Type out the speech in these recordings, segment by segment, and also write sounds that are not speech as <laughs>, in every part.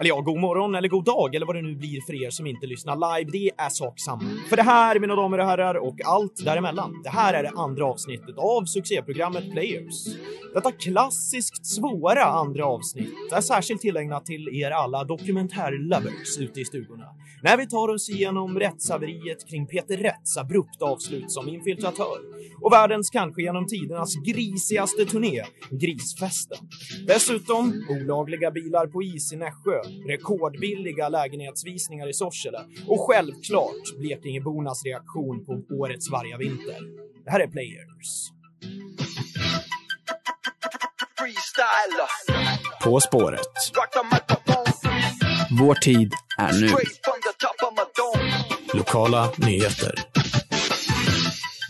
Eller ja, god morgon eller god dag eller vad det nu blir för er som inte lyssnar live. Det är sak samma. För det här, mina damer och herrar, och allt däremellan. Det här är det andra avsnittet av succéprogrammet Players. Detta klassiskt svåra andra avsnitt är särskilt tillägnat till er alla dokumentärlovers ute i stugorna. När vi tar oss igenom rättshaveriet kring Peter Rätts abrupt avslut som infiltratör och världens kanske genom tidernas grisigaste turné, Grisfesten. Dessutom olagliga bilar på is i Nässjö, rekordbilliga lägenhetsvisningar i Sorsele och självklart Blekingebornas reaktion på årets vargavinter. Det här är Players. På spåret. Vår tid är nu. Lokala nyheter.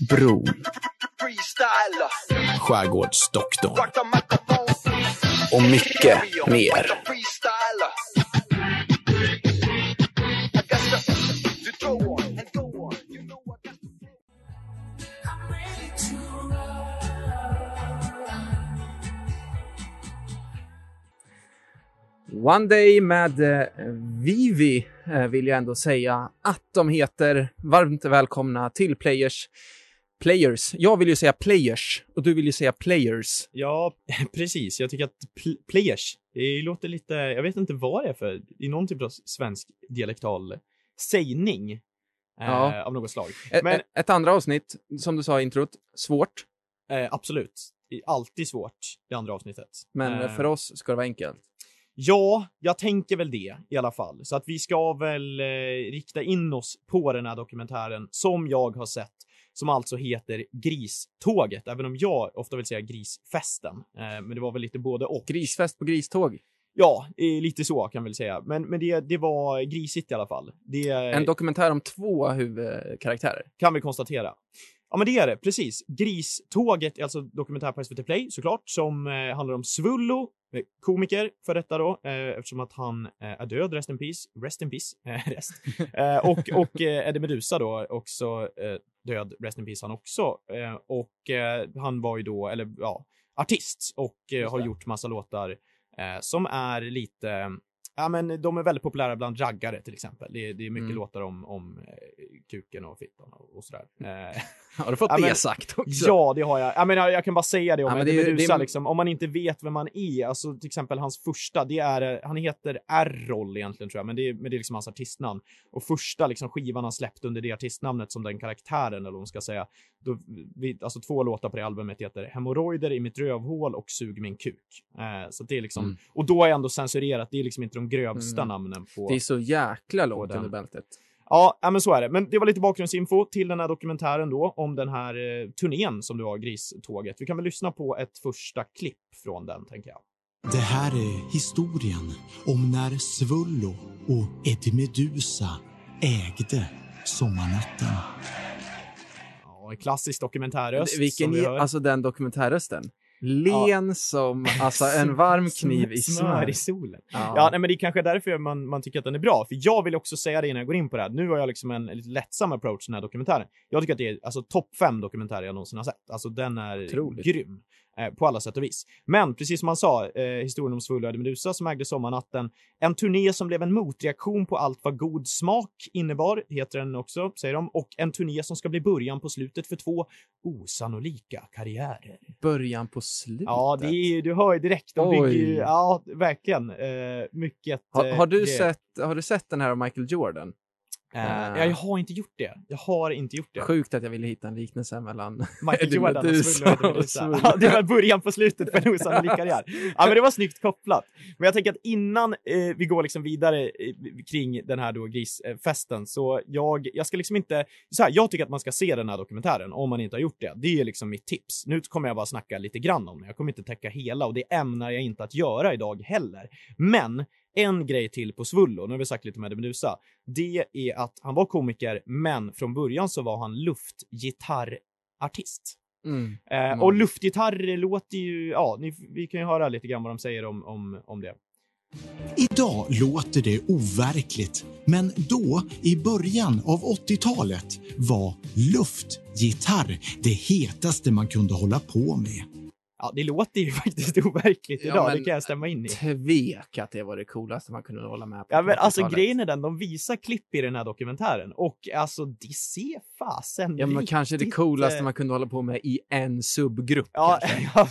Bron. Skärgårdsdoktorn. Och mycket mer. One Day med eh, Vivi eh, vill jag ändå säga att de heter. Varmt välkomna till Players. Players. Jag vill ju säga Players och du vill ju säga Players. Ja, <laughs> precis. Jag tycker att pl- players, det låter lite, jag vet inte vad det är för, i någon typ av svensk dialektal sägning eh, Ja. av något slag. Men ett, ett andra avsnitt, som du sa i introt, svårt, eh, absolut, Det alltid svårt i andra avsnittet. men för oss ska det vara enkelt. Ja, jag tänker väl det i alla fall. Så att vi ska väl eh, rikta in oss på den här dokumentären som jag har sett, som alltså heter Griståget, även om jag ofta vill säga Grisfesten. Eh, men det var väl lite både och. Grisfest på griståg. Ja, eh, lite så kan jag väl säga. Men, men det, det var grisigt i alla fall. Det En dokumentär om två huvudkaraktärer. kan vi konstatera. Ja, men det är det. Precis. Griståget är alltså dokumentär på SVT Play såklart, som eh, handlar om Svullo, eh, komiker för detta då, eh, eftersom att han eh, är död, rest in peace, rest in peace, eh, rest. <laughs> Eh, och och Eddie Meduza då också död, rest in peace han också. Och han var ju då, eller ja, artist och har gjort massa låtar som är lite Ja, men de är väldigt populära bland raggare till exempel. Det är, det är mycket Mm. låtar om, om eh, kuken och fittan och, och sådär. Eh, <laughs> Har du fått Ja, det men- sagt också? Ja, det har jag. Jag, menar, jag kan bara säga det om Ja, men det är det är- liksom. Om man inte vet vem han är, alltså till exempel hans första, det är, han heter Errol egentligen tror jag, men det är, men det är liksom hans artistnamn. Och första liksom skivan han släppt under det artistnamnet som den karaktären, eller vad man ska säga, då, vi, alltså två låtar på det albumet heter Hemorrojder i mitt rövhål och Sug min kuk. Eh, så det är liksom, Mm. och då är ändå censurerat, det är liksom inte de grövsta Mm. namnen på... Det är så jäkla långt under bältet. Ja, men så är det. Men det var lite bakgrundsinfo till den här dokumentären då om den här eh, turnén som du har, Griståget. Vi kan väl lyssna på ett första klipp från den, tänker jag. Det här är historien om när Svullo och Eddie Meduza ägde sommarnatten. Ja, en klassisk dokumentärröst. Vilken, vi alltså den dokumentärrösten. Len som, <laughs> alltså en varm kniv i smör. i solen. Ja. Ja, nej, men det är kanske därför man, man tycker att den är bra. För jag vill också säga det innan jag går in på det här. Nu har jag liksom en lite lättsam approach till den här dokumentären. Jag tycker att det är alltså topp fem dokumentärer jag någonsin har sett. Alltså den är Otroligt. grym. Eh, på alla sätt och vis. Men precis som han sa, eh, historien om Eddie Meduza som ägde sommarnatten. En turné som blev en motreaktion på allt vad god smak innebar, heter den också, säger de. Och en turné som ska bli början på slutet för två osannolika karriärer. Början på slutet. Ja, det är, du hör ju direkt. De bygger ju, ja, verkligen. Eh, mycket. har, eh, har, du grejer. sett, har du sett den här av Michael Jordan? Ja, jag har inte gjort det. Jag har inte gjort det. Sjukt att jag ville hitta en liknelse mellan Michael <laughs> Jordan och. Svullo. <laughs> Ja, det var början på slutet för en osannolik karriär. Ja, men det var snyggt kopplat. Men jag tänker att innan eh, vi går liksom vidare eh, kring den här då grisfesten, så jag, jag ska liksom inte, så här, jag tycker att man ska se den här dokumentären om man inte har gjort det. Det är liksom mitt tips. Nu kommer jag bara snacka lite grann om det. Jag kommer inte täcka hela och det ämnar jag inte att göra idag heller. Men en grej till på Svullo, nu har vi sagt lite med Eddie Meduza, det är att han var komiker, men från början så var han luftgitarrartist. Mm. Eh, Mm. och luftgitarr låter ju, ja, ni, vi kan ju höra lite grann vad de säger om, om, om det. Idag låter det overkligt, men då, i början av 80-talet, var luftgitarr det hetaste man kunde hålla på med. Ja, det låter ju <laughs> faktiskt overkligt Ja, idag, det kan jag stämma in i. Tvek att det var det coolaste man kunde hålla med på. Ja, men alltså 80-talet. grejen är den, de visar klipp i den här dokumentären och alltså det ser fasen Ja, men kanske det coolaste eh, man kunde hålla på med i en subgrupp. Ja, kanske. <laughs> ja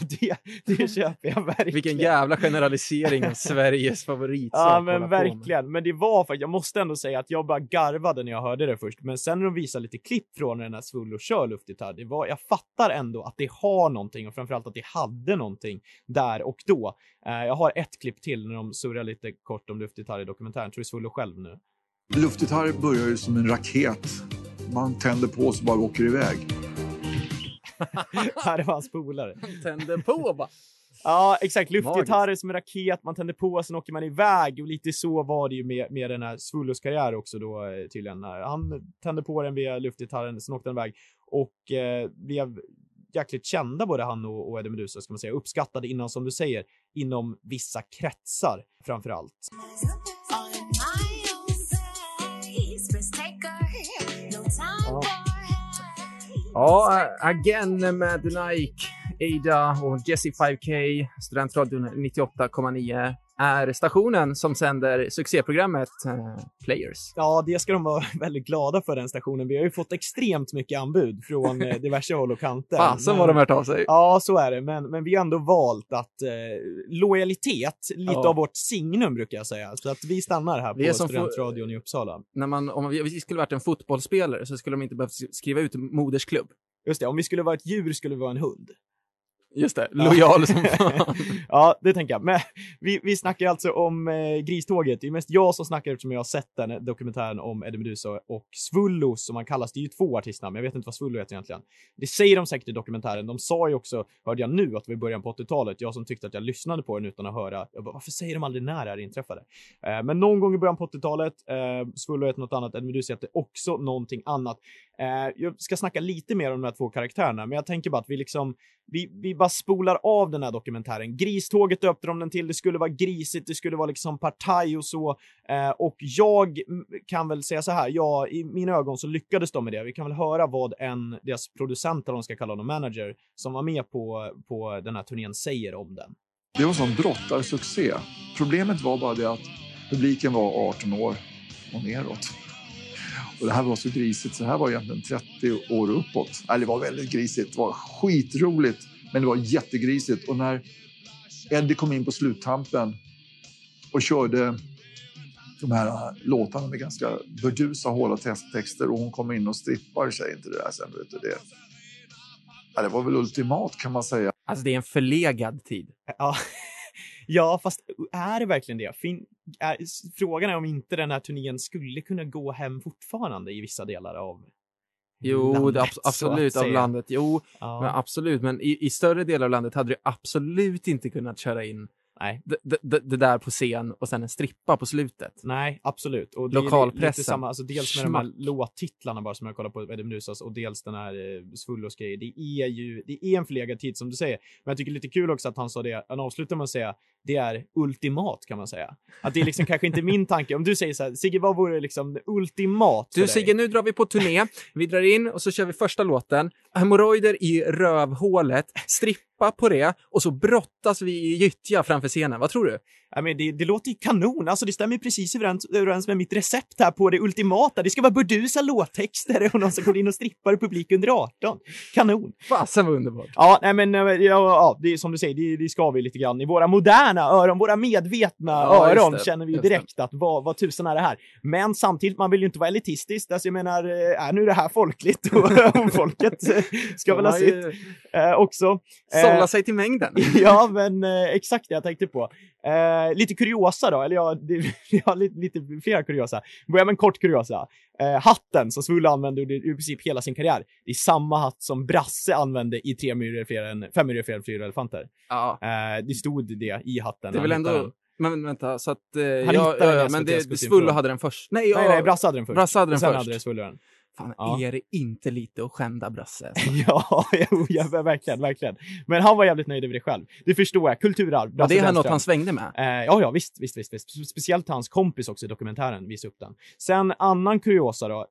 det, det köper jag verkligen. Vilken jävla generalisering av <laughs> Sveriges favoritsak Ja men verkligen, men det var faktiskt, jag måste ändå säga att jag bara garvade när jag hörde det först, men sen när de visade lite klipp från när den här Svullo kör luftgitarr, det var, jag fattar ändå att det har någonting och framförallt att det hade någonting där och då. Eh, jag har ett klipp till när de surrar lite kort om luftgitarr i dokumentären, tror du Svullo själv nu? Luftgitarr börjar ju som en raket. Man tänder på så bara åker iväg. <laughs> Här var hans polare. Tänder på bara. <laughs> Ja, exakt. Luftgitarr är som en raket, man tänder på, sen åker man iväg och lite så var det ju med, med den här Svullos karriär också då eh, tydligen. Han tände på den via luftgitarren, sen åkte den iväg och eh, blev jäkligt kända både han och, och Eddie Meduza ska man säga, uppskattade innan som du säger, inom vissa kretsar framför allt. Ja, Again med Nike, Ada och Jesse 5K, Studentradion 98,9 är stationen som sänder succéprogrammet eh, Players. Ja, det ska de vara <laughs> väldigt glada för den stationen. Vi har ju fått extremt mycket anbud från eh, diverse håll och kanter. Fasen vad de hört av sig. Ja, så är det, men, men vi har ändå valt att eh, lojalitet, lite Ja. av vårt signum brukar jag säga. Så att vi stannar här Vi på Studentradion i Uppsala. När man, om vi vi skulle varit en fotbollsspelare så skulle de inte behövt skriva ut modersklubb. Just det, om vi skulle vara ett djur skulle vi vara en hund. Just det, lojal som <laughs> fan. ja, det tänker jag. Men vi, vi snackar alltså om eh, Griståget. Det är mest jag som snackar eftersom jag har sett den dokumentären om Eddie Meduza och Svullo som han kallas. Det är ju två artistnamn, men jag vet inte vad Svullo heter egentligen. Det säger de säkert i dokumentären. De sa ju också, hörde jag nu, att det var i början på 80-talet. Jag som tyckte att jag lyssnade på den utan att höra. Jag bara, varför säger de aldrig när det här inträffade? Eh, men någon gång i början på 80-talet. Eh, Svullo heter något annat. Eddie Meduza heter också någonting annat. Eh, jag ska snacka lite mer om de här två karaktärerna, men jag tänker bara att vi liksom vi, vi bara spolar av den här dokumentären. Griståget döpte de den till, det skulle vara grisigt, det skulle vara liksom partaj och så. Eh, och jag kan väl säga så här, ja, i mina ögon så lyckades de med det. Vi kan väl höra vad en, deras producent, eller vad de ska kalla honom, manager, som var med på, på den här turnén säger om den. Det var sån brottarsuccé. Problemet var bara det att publiken var 18 år och neråt. Och det här var så grisigt, så det här var egentligen 30 år uppåt. Eller det var väldigt grisigt, det var skitroligt, men det var jättegrisigt. Och när Eddie kom in på sluttampen och körde de här äh, låtarna med ganska burdusa hårda texter och hon kommer in och strippar sig inte det där sen. Vet du, det, ja, det var väl ultimat kan man säga. Alltså det är en förlegad tid. Ja, <laughs> ja fast är det verkligen det? Fin, är, frågan är om inte den här turnén skulle kunna gå hem fortfarande i vissa delar av Jo, landet, att absolut av landet. Jo, Ja. men absolut. Men i, i större delar av landet hade du absolut inte kunnat köra in Nej. det, där på scen och sen en strippa på slutet. Nej, absolut. Och det Lokalpressen. samma, alltså dels med de här Schmack. låttitlarna bara som jag kollar på Eddie Meduzas och dels den här eh, Svullos grej. Det är ju, det är en förlegad tid som du säger. Men jag tycker det är lite kul också att han sa det, han avslutar med att säga, det är ultimat kan man säga. Att det är liksom kanske inte min tanke. Om du säger så här, Sigge, vad vore liksom ultimat för Du dig? Sigge, nu drar vi på turné. Vi drar in och så kör vi första låten. Hemorrojder i rövhålet, strippa på det och så brottas vi i gyttja framför scenen. Vad tror du? Ja, men det, det låter ju kanon. Alltså det stämmer precis överens, överens med mitt recept här på det ultimata. Det ska vara burdusa låttexter och någon som går in och strippar i publik under 18. Kanon. Fasen vad underbart. Ja, nej men eh, ja, ja, det är som du säger, det, det ska vi lite grann. I våra moderna öron, våra medvetna Ja, öron känner vi ju direkt att vad, vad tusan är det här? Men samtidigt, man vill ju inte vara elitistisk. Alltså jag menar, eh, är nu det här folkligt och, <laughs> och folket ska väl ha sitt eh, också. Sålla sig till mängden. <laughs> ja, men eh, exakt det jag tänkte på. Eh, lite kuriosa då, eller ja, det, <laughs> jag har lite, lite flera kuriosa. Börjar med en kort kuriosa. Eh, hatten som Svulle använde under i princip hela sin karriär, det är samma hatt som Brasse använde i Tre myror fler än, Fem myror fler än fyra elefanter. Ja, Eh, det stod det i hatten. det är väl ändå... den. Men vänta, så att... Eh, Han ja, ja, men det, från- hade den först. Nej, ja, Nej, nej, Brasse hade den först. Brasse hade den Sen först. hade Svulle den. Fan, Ja. är det inte lite att skända Brasse? <laughs> Ja, ja, verkligen, verkligen. Men han var jävligt nöjd över det själv. Det förstår jag. Kulturarv. Var det här något han svängde med? Eh, ja, ja, visst, visst, visst, visst. Spe- Speciellt hans kompis också i dokumentären visade upp den. Sen annan kuriosa då.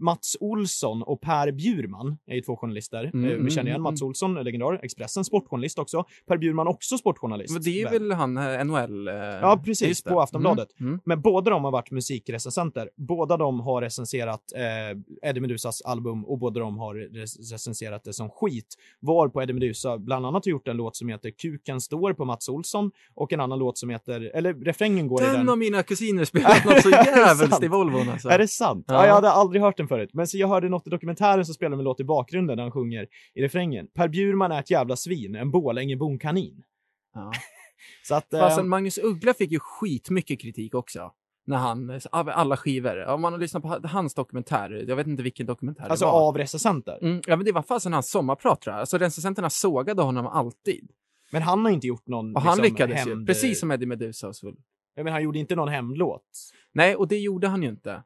Mats Olsson och Per Bjurman är ju två journalister. Mm, eh, vi känner igen mm, Mats Olsson, legendar, Expressen, sportsportjournalist också. Per Bjurman också sportjournalist. Men det är väl han, eh, NHL? eh, Ja, precis, på Aftonbladet. Mm, mm. Men båda de har varit musikrecensenter. Båda de har recenserat eh, Eddie Medusas album och båda de har rec- recenserat det som skit. Var på Eddie Medusa bland annat har gjort en låt som heter Kuken står på Mats Olsson och en annan låt som heter, eller refrängen går i Den den. av mina kusiner <laughs> spelat något så jävligt i Volvon alltså. Är det sant? Ja. Ja. jag hade aldrig hört den förut. Men så jag hörde något i dokumentären som spelar med låt i bakgrunden där han sjunger i refrängen. Per Bjurman är ett jävla svin, en Borlängebon kanin. Ja. <laughs> Så att... Fasen, eh, Magnus Uggla fick ju skitmycket kritik också. När han, alla skivor. Om man har lyssnat på hans dokumentär, jag vet inte vilken dokumentär alltså det var. av recensenter. Mm, ja, men det var fasen hans sommarprat tror jag. Alltså recensenterna sågade honom alltid. Men han har inte gjort någon Och han liksom, lyckades ju, hämnd- precis som Eddie Meduza och så. Ja, men han gjorde inte någon hämndlåt. Nej, och det gjorde han ju inte.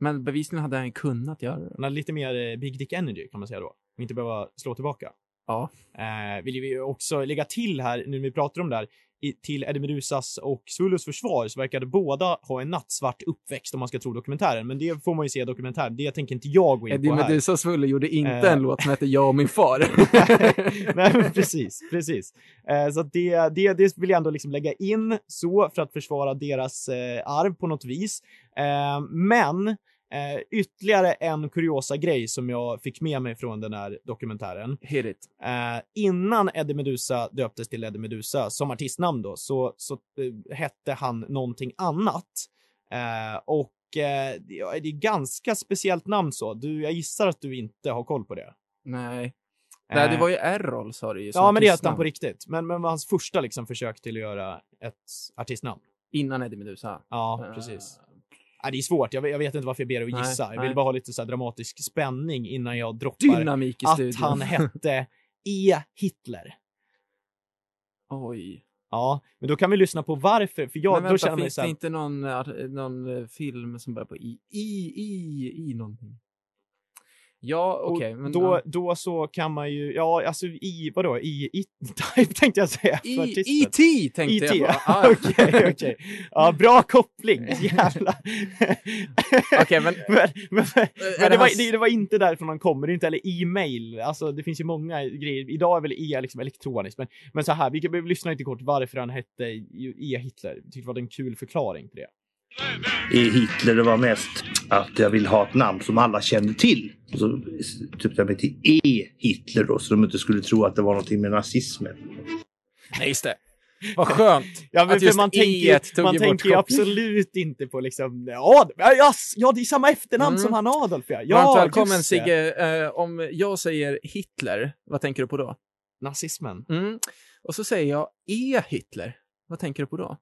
Men bevisligen hade han ju kunnat göra det. Han hade lite mer eh, Big Dick Energy kan man säga då. Och inte behöva slå tillbaka. Ja. Eh, vill vi ju också lägga till här, nu när vi pratar om det här, i, till Eddie Medusas och Svullos försvar så verkade båda ha en nattsvart uppväxt om man ska tro dokumentären. Men det får man ju se i dokumentären. Det tänker inte jag gå in Eddie på här. Meduza och Svulle gjorde inte Eh. en låt som hette Jag och min far. <laughs> Nej, men precis, precis. Eh, så det, det, det vill jag ändå liksom lägga in så för att försvara deras eh, arv på något vis. Eh, men eh, ytterligare en kuriosa grej som jag fick med mig från den här dokumentären. Hit it. Eh, innan Eddie Meduza döptes till Eddie Meduza som artistnamn då, så, så eh, hette han någonting annat. Eh, och eh, det är det är ganska speciellt namn så. Du, jag gissar att du inte har koll på det. Nej. Nej, det Eh, var ju Errol sa du ju. Ja, men det hette han på riktigt. Men, men var hans första liksom försök till att göra ett artistnamn. Innan Eddie Meduza. Ja, Eh, precis. Ja, det är svårt. Jag vet, jag vet inte varför jag ber dig att Nej, gissa. jag vill nej. bara ha lite så dramatisk spänning innan jag droppar Dynamik i att studion. han hette <laughs> E. Hitler. Oj. Ja, men då kan vi lyssna på varför. För jag, men då vänta, känner man ju finns så det här, inte någon, ar- någon eh, film som börjar på i, i, i, i någonting? Ja, och okej. men då, ja. då så kan man ju, ja, alltså i, vadå, i, i type <laughs> tänkte jag säga. I. E.T. tänkte E.T. jag. Ah, Okej, <laughs> okej. Ja, bra koppling. Jävlar. <laughs> Okej, men- men, men, men det, var, det, det var inte därifrån han kommer, det är inte heller e-mail. Alltså det finns ju många grejer. Idag är väl e liksom elektroniskt, men, men så här, vi kan vi lyssna lite kort varför han hette e Hitler. Jag tyckte det var en kul förklaring till det. i Hitler det var mest att jag vill ha ett namn som alla kände till. Så typ jag mig till E. Hitler då, så de inte skulle tro att det var någonting med nazismen. Nej, just det. Vad skönt. <laughs> Ja, men att just man tänker, E tog man tänker absolut inte på liksom, ja, ja, det är samma efternamn Mm. som han Adolf ja. Varmt Ja, välkommen just det. Sigge. Eh, om jag säger Hitler, vad tänker du på då? Nazismen. Mm. Och så säger jag E. Hitler. Vad tänker du på då?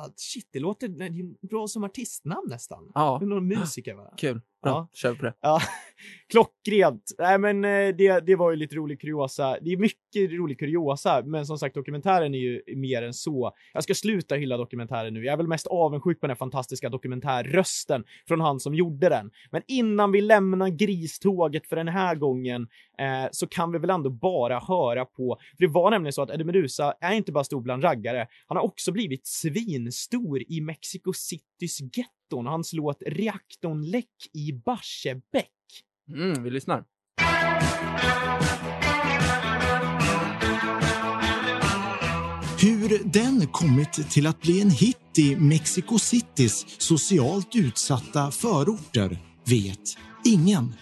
Ah, shit, det låter det bra som artistnamn nästan. Ja, Det är någon musiker va? kul. Ja. kör på det. Ja, <laughs> klockrent. Nej, men eh, det, det var ju lite rolig kuriosa. Det är mycket rolig kuriosa, men som sagt, dokumentären är ju mer än så. Jag ska sluta hylla dokumentären nu. Jag är väl mest avundsjuk på den fantastiska dokumentärrösten från han som gjorde den. Men innan vi lämnar griståget för den här gången eh, så kan vi väl ändå bara höra på, för det var nämligen så att Eddie Meduza är inte bara stor bland raggare, han har också blivit svinstor i Mexico Citys getton. Hans låt Reaktorn läck i Barsebäck. Mm, vi lyssnar. Hur den kommit till att bli en hit i Mexico Citys socialt utsatta förorter vet ingen.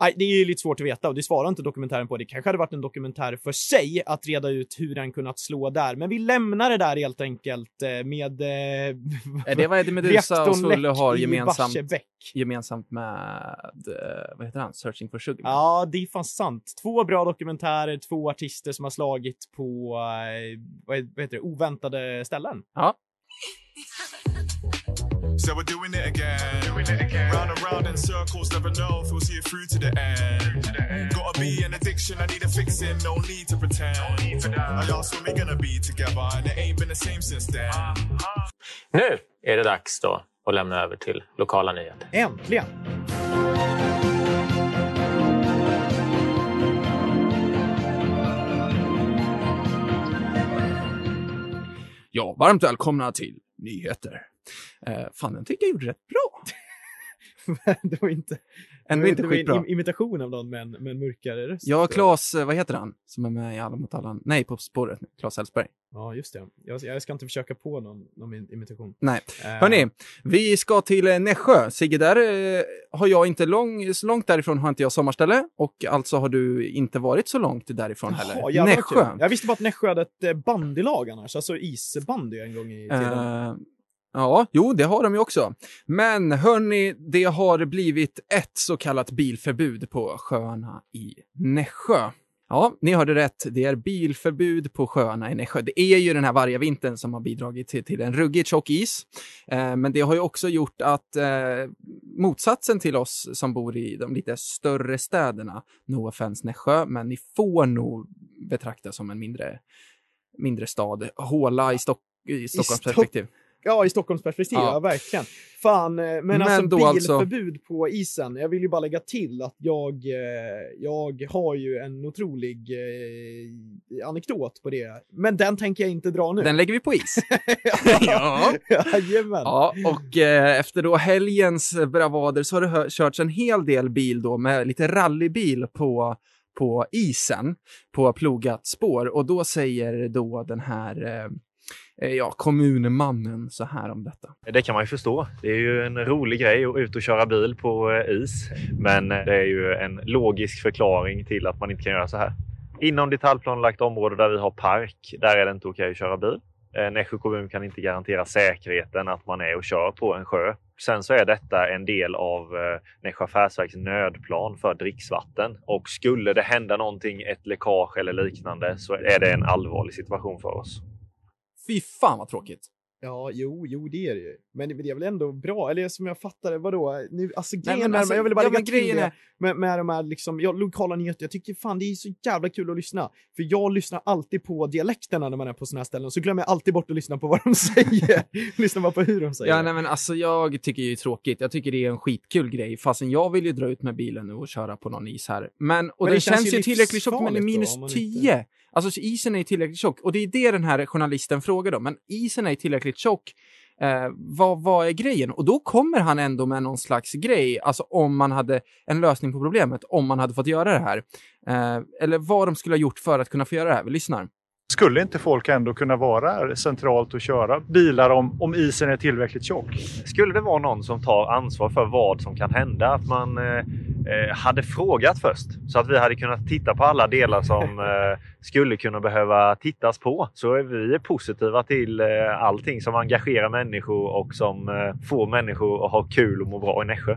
Nej, det är ju lite svårt att veta och det svarar inte dokumentären på. Det kanske hade varit en dokumentär för sig att reda ut hur den kunnat slå där, men vi lämnar det där helt enkelt eh, med... Eh, Är <laughs> det vad Eddie Meduza och läck har gemensamt, gemensamt med, eh, vad heter han, Searching for Sugar? Ja, det är fan sant. Två bra dokumentärer, två artister som har slagit på, eh, vad heter det, oväntade ställen. Ja. So we're doing it again. Doing it again. Round and round in circles, never know if we'll see it through to the end. End. Gotta be an addiction, I need a fixin', no need to pretend. No need for that. I asked when we gonna be together and it ain't been the same since then. Uh -huh. Nu är det dags då att lämna över till lokala nyheter. Äntligen! Ja, varmt välkomna till nyheter. Eh, fan, den tycker jag gjorde rätt bra. <laughs> det var inte... Ändå det inte det var en imitation av någon med en, mörkare röst. Ja, Claes, eh, vad heter han? Som är med i Alla mot alla? Nej, På spåret. Claes Elfsberg. Ja, just det. Jag, jag ska inte försöka på någon, någon imitation. Nej. Eh, Hörni, vi ska till eh, Nässjö. Sigge, där eh, har jag inte lång, så långt därifrån har inte jag sommarställe och alltså har du inte varit så långt därifrån heller. Jaha, vad Nässjö. Jag visste bara att Nässjö hade ett bandylag annars, alltså isbandy en gång i tiden. Eh, ja, jo, det har de ju också. Men hörni, det har blivit ett så kallat bilförbud på sjöarna i Nässjö. Ja, ni hörde rätt. Det är bilförbud på sjöarna i Nässjö. Det är ju den här varje vintern som har bidragit till, till en ruggigt tjock is. Eh, men det har ju också gjort att eh, motsatsen till oss som bor i de lite större städerna, no offense Nässjö, men ni får nog betrakta som en mindre, mindre stad. Håla i, Stock i Stockholms Stock- perspektiv. Ja, i Stockholms perspektiv, ja. Ja. verkligen. Fan, eh, men, Men alltså alltså- bilförbud på isen. Jag vill ju bara lägga till att jag, eh, jag har ju en otrolig eh, anekdot på det. Men den tänker jag inte dra nu. Den lägger vi på is. <laughs> ja. Jajamän. Ja, och eh, efter då helgens bravader så har det körts en hel del bil då med lite rallybil på, på isen, på plogat spår. Och då säger då den här eh, Eh, ja, kommunmannen så här om detta. Eh, det kan man ju förstå. Det är ju en rolig grej att ut och köra bil på eh, is. Men det är ju en logisk förklaring till att man inte kan göra så här. Inom detaljplanlagt område där vi har park, där är det inte okej att köra bil. Nässjö kommun kan inte garantera säkerheten att man är och kör på en sjö. Sen så är detta en del av Nässjö affärsverks nödplan för dricksvatten. Och skulle det hända någonting, ett läckage eller liknande, så är det en allvarlig situation för oss. Fy fan vad tråkigt. Ja, jo, jo, det är det ju. Men det det är väl ändå bra, eller som jag fattar det, vadå? Nu, alltså grejen men med, alltså, jag vill bara ja, lägga men till det är- med, med de här liksom, ja, lokala nyheter. Jag tycker fan det är så jävla kul att lyssna. För jag lyssnar alltid på dialekterna när man är på såna här ställen, så glömmer jag alltid bort att lyssna på vad de <laughs> säger. lyssna bara på hur de säger. Ja, nej, men alltså jag tycker det är tråkigt. Jag tycker det är en skitkul grej, fastän jag vill ju dra ut med bilen nu och köra på någon is här. Men, och Men det, det känns känns ju tillräckligt tjockt, men det är då, minus om man 10. Alltså så isen är ju tillräckligt tjock. Och det är det den här journalisten frågar då. Men isen är tillräckligt tjock. Eh, vad, vad är grejen? Och då kommer han ändå med någon slags grej, alltså om man hade en lösning på problemet, om man hade fått göra det här. Eh, eller vad de skulle ha gjort för att kunna få göra det här. Vi lyssnar. Skulle inte folk ändå kunna vara här centralt och köra bilar om, om isen är tillräckligt tjock? Skulle det vara någon som tar ansvar för vad som kan hända, att man eh, hade frågat först så att vi hade kunnat titta på alla delar som <laughs> eh, skulle kunna behöva tittas på. Så är vi positiva till eh, allting som engagerar människor och som eh, får människor att ha kul och må bra i Nässjö.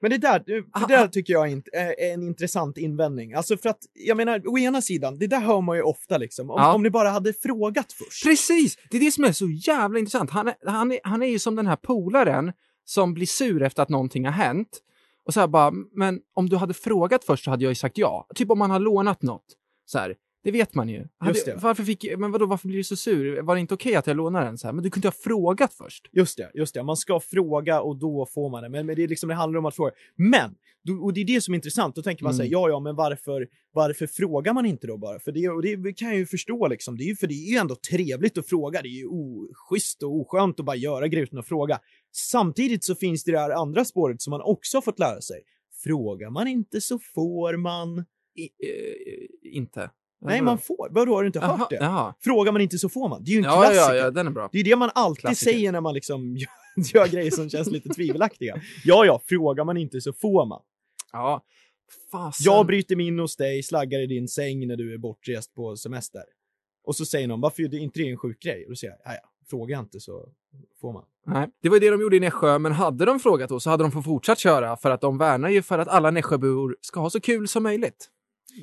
Men det där, det det där tycker jag är är en intressant invändning. Alltså för att, jag menar, å ena sidan, det där hör man ju ofta liksom. Om, Ja. om ni bara hade frågat först. Precis! Det är det som är så jävla intressant. Han är, han är, han är ju som den här polaren som blir sur efter att någonting har hänt. Och så här bara, men om du hade frågat först så hade jag ju sagt ja. Typ om man har lånat något. Så här, det vet man ju. Hade, Just det. Varför fick, men vadå, varför blir du så sur? Var det inte okej att jag lånade den? Så här, men du kunde ha frågat först. Just det, just det. Man ska fråga och då får man det. Men, men det, är liksom, det handlar om att fråga. Men, och det är det som är intressant. Då tänker man Mm. säga, ja, ja, men varför, varför frågar man inte då bara? För det, och det kan jag ju förstå liksom. Det är ju, för det är ju ändå trevligt att fråga. Det är ju oschysst och oskönt att bara göra grejer utan att fråga. Samtidigt så finns det det här andra spåret som man också har fått lära sig. Frågar man inte så får man. I, eh, inte. Nej, man får. Vadå, har du inte Jaha, hört det? jaha. Frågar man inte så får man. Det är ju en Ja, klassiker. ja, ja, den är bra. Det är det man alltid Klassiker. säger när man liksom <laughs> gör grejer som känns lite <laughs> tvivelaktiga. Ja, ja, frågar man inte så får man. Ja. Fasen. Jag bryter mig in hos dig, slaggar i din säng när du är bortrest på semester. Och så säger någon, varför är det inte det en sjuk grej? Och då säger jag, "Ja, ja, fråga inte så får man. Nej, det var ju det de gjorde i Nässjö, men hade de frågat då så hade de fått fortsatt köra för att de värnar ju för att alla Nässjöbor ska ha så kul som möjligt.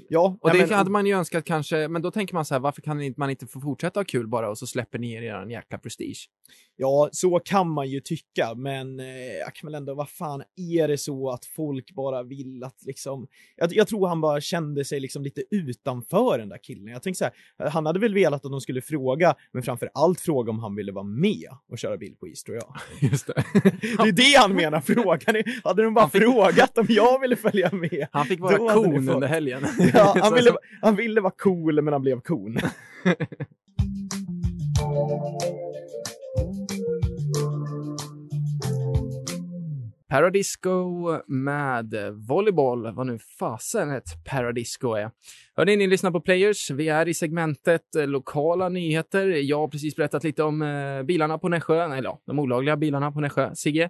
Ja, Och det men- hade man ju önskat kanske, men då tänker man så här, varför kan man inte få fortsätta ha kul bara och så släpper ni er en jäkla prestige? Ja, så kan man ju tycka, men eh, jag kan väl ändå, vad fan, är det så att folk bara vill att liksom... Jag, jag tror han bara kände sig liksom lite utanför den där killen. Jag tänker så här, han hade väl velat att de skulle fråga, men framför allt fråga om han ville vara med och köra bil på is, tror jag. <laughs> Just det. <laughs> Det är det han menar, frågan är, hade de bara frågat om jag ville följa med? Han fick vara kon under helgen. <laughs> Ja, han ville, han ville vara cool, men han blev kon. Paradisco med volleyboll, vad nu fasen ett Paradisco är. Hörni, ni lyssnar på Players. Vi är i segmentet eh, lokala nyheter. Jag har precis berättat lite om eh, bilarna på Nässjö, eller ja, de olagliga bilarna på Nässjö. Sigge,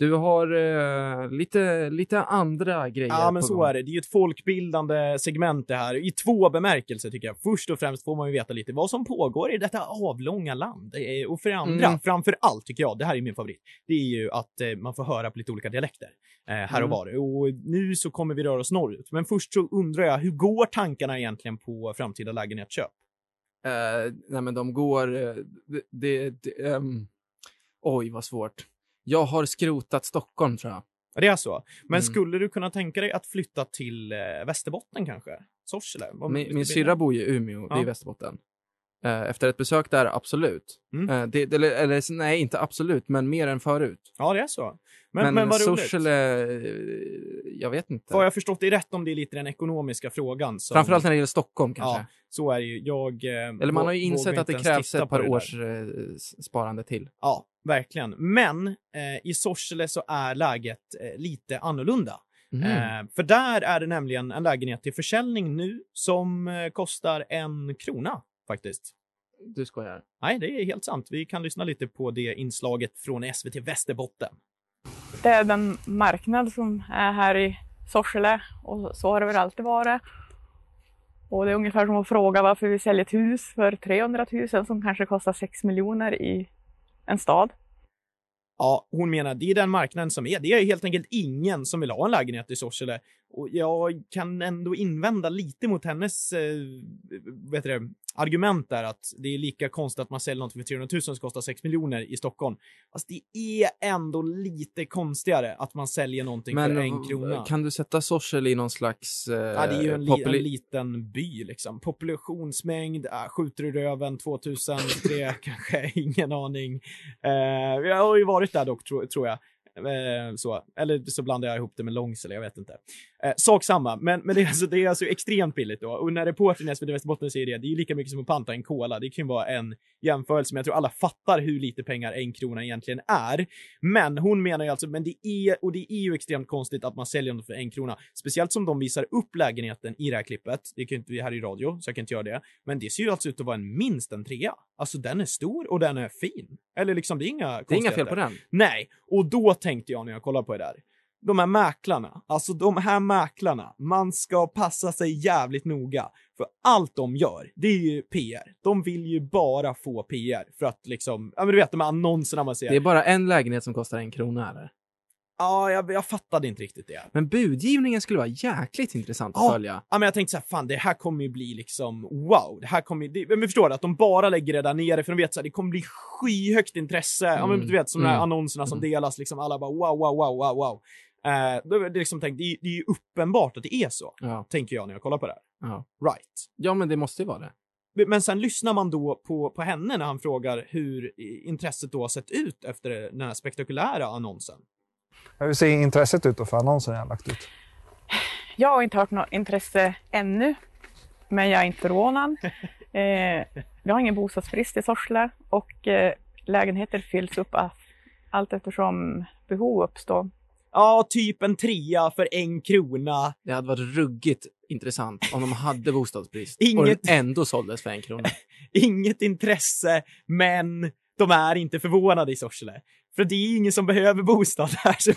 du har eh, lite, lite andra grejer Ja, men så gång. är det. Det är ju ett folkbildande segment det här, i två bemärkelser tycker jag. Först och främst får man ju veta lite vad som pågår i detta avlånga land. Eh, Och för det andra, Mm. framför allt tycker jag, det här är min favorit, det är ju att eh, man får höra på lite olika dialekter eh, här och Mm. var. Och nu så kommer vi röra oss norrut. Men först så undrar jag, hur går tankarna egentligen på framtida lägenhetsköp? Eh, nej, men de går... eh, det, det, ehm, oj, vad svårt. Jag har skrotat Stockholm, tror jag. Ja, det är så. Men Mm. skulle du kunna tänka dig att flytta till eh, Västerbotten kanske? Sorsele? Min, min syrra bor ju i Umeå, det är Ja. i Västerbotten. Eh, efter ett besök där, absolut. Mm. Eh, det, eller, eller nej, inte absolut, men mer än förut. Ja, det är så. Men, Men, men, vad roligt. Sorsele, eh, jag vet inte. Har jag förstått det rätt om det är lite den ekonomiska frågan? Som... Framförallt när det gäller Stockholm kanske. Ja, så är det ju. Jag... Eller man har ju insett att det krävs ett par års sparande till. Ja, verkligen. Men eh, i Sorsele så är läget eh, lite annorlunda. Mhm. Eh, för där är det nämligen en lägenhet till försäljning nu som kostar en krona faktiskt. Du skojar? Nej, det är helt sant. Vi kan lyssna lite på det inslaget från SVT Västerbotten. Det är den marknad som är här i Sorsele och så har det väl alltid varit. Och det är ungefär som att fråga varför vi säljer ett hus för 300 000 som kanske kostar 6 miljoner i en stad. Ja, hon menar det är den marknaden som är. Det är helt enkelt ingen som vill ha en lägenhet i Sorsele. Och jag kan ändå invända lite mot hennes eh, vet du det, argument där att det är lika konstigt att man säljer något för 300 000 som kostar 6 miljoner i Stockholm. Alltså det är ändå lite konstigare att man säljer någonting Men för en krona. kan du sätta Sorsele i någon slags... Eh, Ja, det är ju en, li- en liten by liksom. Populationsmängd, äh, skjuter i röven 2003, <laughs> kanske, ingen aning. Eh, jag har ju varit där dock, tro, tror jag. Eh, så. Eller så blandar jag ihop det med Långsele, jag vet inte. Eh, sak samma, men, men det, är alltså, det är alltså extremt billigt då. Och när reportern i SVT Västerbotten säger det, det är ju lika mycket som att panta en cola. Det kan ju vara en jämförelse, men jag tror alla fattar hur lite pengar en krona egentligen är. Men hon menar ju alltså, men det är, och det är ju extremt konstigt att man säljer dem för en krona. Speciellt som de visar upp lägenheten i det här klippet. Det kan inte vi här i radio, så jag kan inte göra det. Men det ser ju alltså ut att vara en minst en trea. Alltså den är stor och den är fin. Eller liksom, det är inga Det är inga fel på den. Nej, och då tänkte jag när jag kollade på det där. De här mäklarna, alltså de här mäklarna, man ska passa sig jävligt noga. För allt de gör, det är ju PR. De vill ju bara få PR för att liksom, ja men du vet de här annonserna man ser. Det är bara en lägenhet som kostar en krona, eller? Ja, jag, jag fattade inte riktigt det. Men budgivningen skulle vara jäkligt intressant att Ja, följa. Ja, men jag tänkte så här, fan det här kommer ju bli liksom wow. Det här kommer ju, det, men förstår du att de bara lägger det där nere för de vet så här, det kommer bli skyhögt intresse. Ja, men Mm. du vet som de här Mm. annonserna som delas liksom alla bara wow, wow, wow, wow, wow. Eh, då är det liksom tänkt, det, är- det är ju uppenbart att det är så, Ja. tänker jag när jag kollar på det här. Ja. Right. ja, men det måste ju vara det. Men sen lyssnar man då på, på henne när han frågar hur intresset då har sett ut efter den här spektakulära annonsen. Hur ser intresset ut då för annonsen jag har lagt ut? Jag har inte hört något intresse ännu, men jag är inte förvånad. <laughs> Eh, vi har ingen bostadsbrist i Sorsele och eh, lägenheter fylls upp av, allt eftersom behov uppstår. Ja, typ en trea för en krona. Det hade varit ruggigt intressant om de hade bostadsbrist och Inget- den ändå såldes för en krona. <laughs> inget intresse, men de är inte förvånade i Sorsele. För det är ingen som behöver bostad här. Så,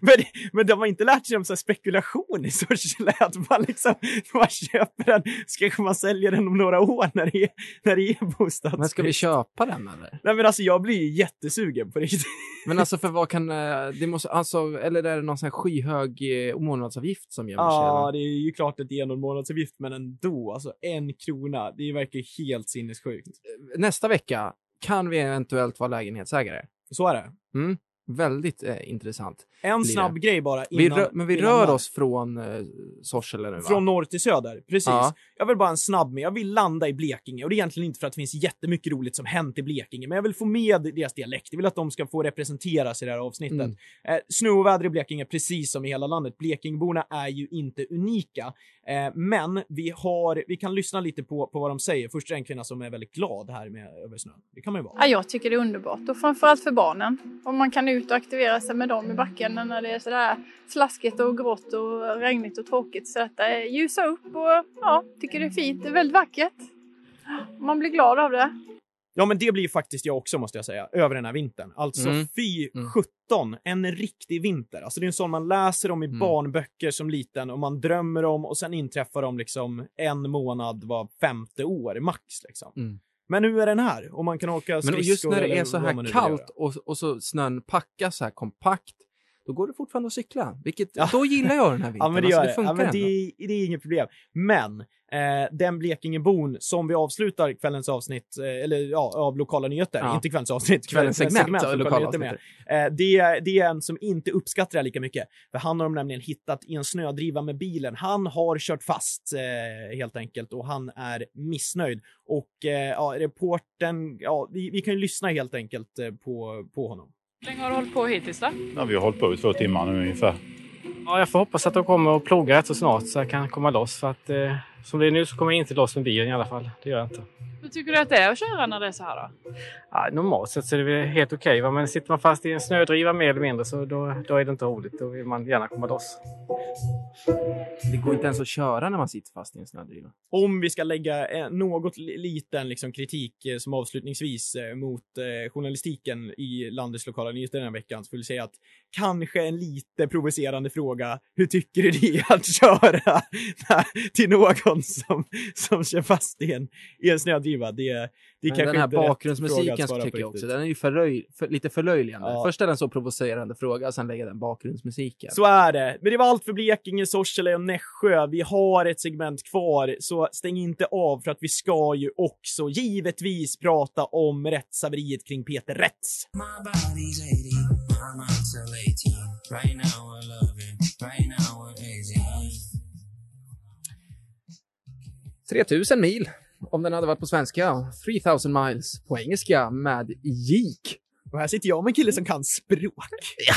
men, men de har inte lärt sig om så spekulation i Sorsele, att man liksom, man köper den, så kanske man säljer den om några år när det är, när det är bostadsbrist. Men ska vi köpa den eller? Nej men alltså jag blir ju jättesugen på riktigt. Men alltså för vad kan, eh, det måste, alltså, eller är det någon sån här skyhög eh, månadsavgift som sig? Ja, det är ju klart att det är någon månadsavgift, men ändå, alltså en krona, det verkar helt sinnessjukt. Nästa vecka kan vi eventuellt vara lägenhetsägare. Så är det. Mm. Väldigt eh, intressant. En blir snabb det. grej bara vi innan- rö- Men vi innan rör oss från eh, Sorsele nu va? Från norr till söder, precis. Ja. Jag vill bara en snabb med. Jag vill landa i Blekinge och det är egentligen inte för att det finns jättemycket roligt som hänt i Blekinge, men jag vill få med deras dialekt. Jag vill att de ska få representeras i det här avsnittet. Mm. Eh, snö och väder i Blekinge, precis som i hela landet. Blekingeborna är ju inte unika, eh, men vi har, vi kan lyssna lite på, på vad de säger. Först är det en kvinna som är väldigt glad här med över snön. Det kan man ju vara. Ja, jag tycker det är underbart och framförallt för barnen. Om man kan ut och aktivera sig med dem i backen när det är sådär slaskigt och grått och regnigt och tråkigt. Så detta är ljusa upp och ja, tycker det är fint. Det är väldigt vackert. Man blir glad av det. Ja, men det blir faktiskt jag också måste jag säga, över den här vintern. Alltså Mm. fy 17, en riktig vinter. Alltså det är en sån man läser om i Mm. barnböcker som liten och man drömmer om och sen inträffar de liksom en månad var femte år max liksom. Mm. Men nu är den här? Och man kan åka Men skridskor just när det är så här kallt och, och så snön packas så här kompakt, då går det fortfarande att cykla. Vilket, Då gillar jag den här vintern. <laughs> Ja, men det alltså, gör det det. funkar Ja, men det, det är inget problem. Men eh, den Blekingebon som vi avslutar kvällens avsnitt, eh, eller ja, av lokala nyheter, Ja. inte kvällens avsnitt, Kvällens kvällens segment av av lokala nyheter med. Eh, det, det är en som inte uppskattar det lika mycket. För han har de nämligen hittat i en snödriva med bilen. Han har kört fast eh, helt enkelt och han är missnöjd. Och eh, ja, reporten, ja, vi, vi kan ju lyssna helt enkelt eh, på, på honom. Hur länge har du hållit på hittills då? Ja, vi har hållit på i två timmar nu ungefär. Ja, jag får hoppas att de kommer och plogar rätt så snart så jag kan komma loss. För att eh, som det är nu så kommer jag inte loss med bilen i alla fall. Det gör jag inte. Hur tycker du att det är att köra när det är så här då? Ja, normalt sett så är det väl helt okej. va, men sitter man fast i en snödriva mer eller mindre så då, då är det inte roligt. Då vill man gärna komma loss. Det går inte ens att köra när man sitter fast i en snödriva. om vi ska lägga eh, något li- liten liksom, kritik eh, som avslutningsvis eh, mot eh, journalistiken i landets lokala nyheter den här veckan så får vi säga att kanske en lite provocerande fråga. Hur tycker du det är att köra <laughs> till någon som, som kör fast i en, i en snödriva? Det, det är Men kanske den här inte bakgrundsmusiken tycker på jag också, den är ju förlöj, för, lite förlöjligande. Ja. Först är den så provocerande fråga, sen lägger den bakgrundsmusiken. Så är det. Men det var allt för Blekinge, Sorsele och Nässjö. Vi har ett segment kvar, så stäng inte av för att vi ska ju också givetvis prata om rättshaveriet kring Peter Rätts. 3000 mil, om den hade varit på svenska. 3000 miles på engelska med Geek. Och här sitter jag med en kille som kan språk. Ja.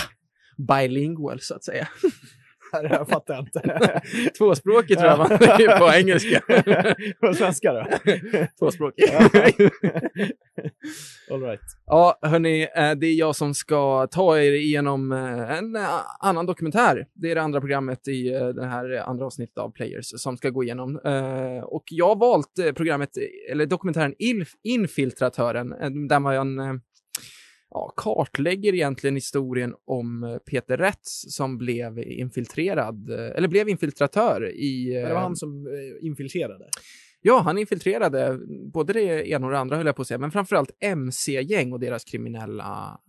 Bilingual, så att säga. Här fattar jag inte. <laughs> Tvåspråkig tror jag man på <laughs> engelska. På svenska då? <laughs> Tvåspråkig. All right. Ja, hörni, eh, det är jag som ska ta er igenom eh, en eh, annan dokumentär. Det är det andra programmet i det här andra avsnittet av Players som ska gå igenom. Och jag har valt programmet, eller dokumentären Inf- Infiltratören, där man ja, kartlägger egentligen historien om eh, Peter Rätts som blev infiltrerad, eh, eller blev infiltratör i... Men det var han som eh, infiltrerade. Ja, han infiltrerade både det ena och det andra, höll jag på att säga, men framförallt MC-gäng och deras kriminella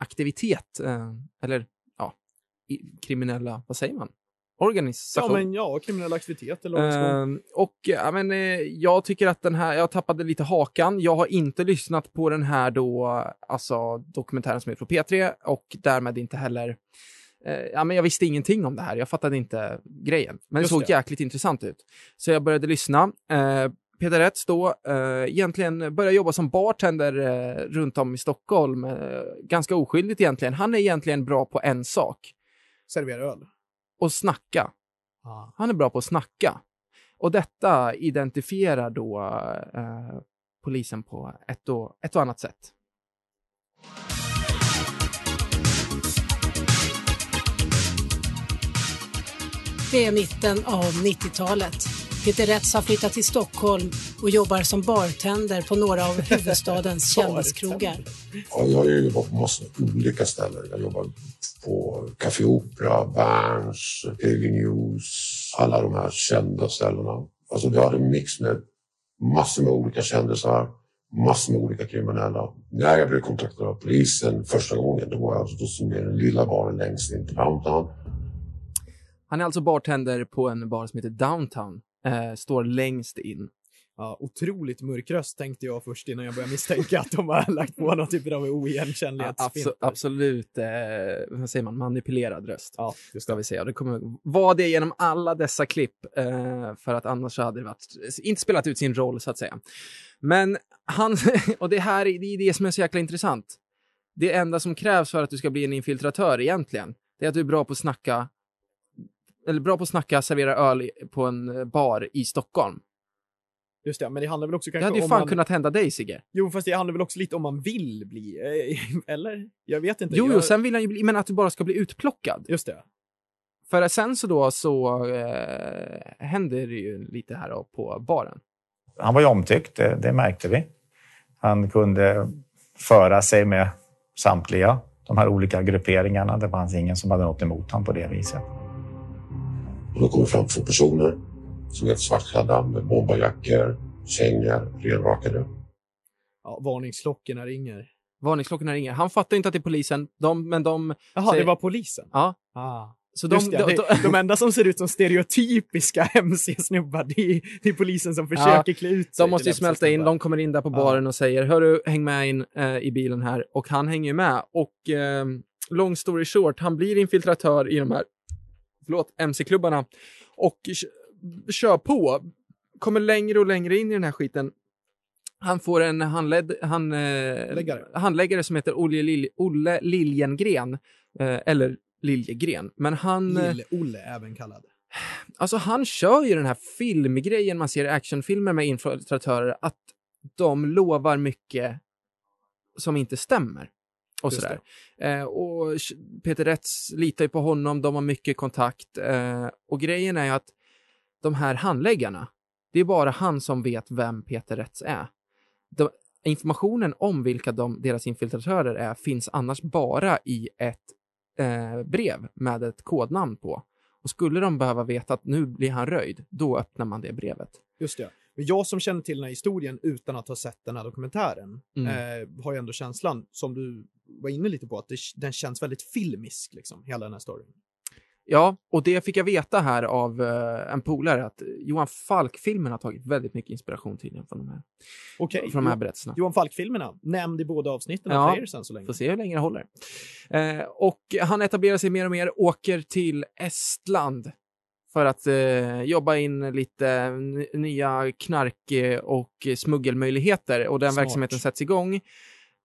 aktivitet. Eller, ja, kriminella, vad säger man? Ja, Organisation. men ja, kriminell aktivitet eller organisation. Eh, och ja, men, eh, jag tycker att den här, jag tappade lite hakan. Jag har inte lyssnat på den här då, alltså dokumentären som är från P3 och därmed inte heller eh, ja, men jag visste ingenting om det här. Jag fattade inte grejen. Men Just det såg det. jäkligt intressant ut. Så jag började lyssna. Eh, Peter Rätts då, eh, egentligen började jobba som bartender eh, runt om i Stockholm. Eh, ganska oskyldigt egentligen. Han är egentligen bra på en sak. Servera öl. Och snacka. Han är bra på att snacka. Och detta identifierar då eh, polisen på ett och, ett och annat sätt. Det är mitten av 90-talet. Peter Rätts har flyttat till Stockholm och jobbar som bartender på några av huvudstadens <laughs> kändiskrogar. Ja, jag har ju jobbat på massa olika ställen. Jag jobbar på Café Opera, Berns, TV News, alla de här kända ställena. Alltså vi hade en mix med massor med olika kändisar, massor med olika kriminella. När jag blev kontaktad av polisen första gången, då var jag alltså i den lilla baren längst in till downtown. Han är alltså bartender på en bar som heter Downtown. Eh, står längst in. Ja, otroligt mörk röst tänkte jag först innan jag började misstänka att de har lagt på någon typ av Ja, oigenkännlighetsfilter. abso- absolut, eh, vad säger man, manipulerad röst. Ja, ska vi säga. Det kommer vara det genom alla dessa klipp, eh, för att annars hade det varit, inte spelat ut sin roll så att säga. Men han, <laughs> och det här är det, är det som är så jäkla intressant. Det enda som krävs för att du ska bli en infiltratör egentligen, det är att du är bra på att snacka, eller bra på att snacka, servera öl på en bar i Stockholm. Just det, men det handlar väl också Det kanske hade ju om fan man... kunnat hända dig Sigge. Jo, fast det handlar väl också lite om man vill bli, eh, <laughs> eller? Jag vet inte. Jo, jag... jo, sen vill han ju bli, men att du bara ska bli utplockad. Just det. För sen så då så eh, händer det ju lite här då på baren. Han var ju omtyckt, det, det märkte vi. Han kunde föra sig med samtliga de här olika grupperingarna. Det fanns ingen som hade något emot honom på det viset. Och då kom det fram två personer som är svartklädda med bomberjackor, kängor, renrakade. Ja, varningsklockorna ringer. Varningsklockorna ringer. Han fattar ju inte att det är polisen, de, men de... Jaha, säger- det var polisen? Ja. Ah. Så Just de, det, de, de, de enda som ser ut som stereotypiska <laughs> MC-snubbar, det, är- det är polisen som försöker klä ut sig De måste ju smälta in, de kommer in där på Ja. baren och säger Hörru, häng med in eh, i bilen här. Och han hänger ju med. Och eh, long story short, han blir infiltratör i de här förlåt, MC-klubbarna och kör på. Kommer längre och längre in i den här skiten. Han får en handled, han, eh, handläggare som heter Olle, Lilj, Olle Liljengren. Eh, eller Liljegren. Men han... eh, Lill-Olle även kallad. Alltså han kör ju den här filmgrejen man ser i actionfilmer med infiltratörer, att de lovar mycket som inte stämmer. Och Just sådär. Eh, och Peter Rätz litar ju på honom, de har mycket kontakt. Eh, och grejen är ju att de här handläggarna, det är bara han som vet vem Peter Rätz är. De, informationen om vilka de, deras infiltratörer är finns annars bara i ett eh, brev med ett kodnamn på. Och skulle de behöva veta att nu blir han röjd, då öppnar man det brevet. Just det. Men jag som känner till den här historien utan att ha sett den här dokumentären Mm. eh, har ju ändå känslan, som du var inne lite på, att det, den känns väldigt filmisk, liksom, hela den här storyn. Ja, och det fick jag veta här av eh, en polare att Johan Falk-filmen har tagit väldigt mycket inspiration tydligen från de här, Okej. från de här berättelserna. Johan Falk-filmerna, nämnd i båda avsnitten av Ja, Players än så länge. får se hur länge det håller. Eh, och han etablerar sig mer och mer, åker till Estland för att eh, jobba in lite nya knark och smuggelmöjligheter och den Smart. verksamheten sätts igång.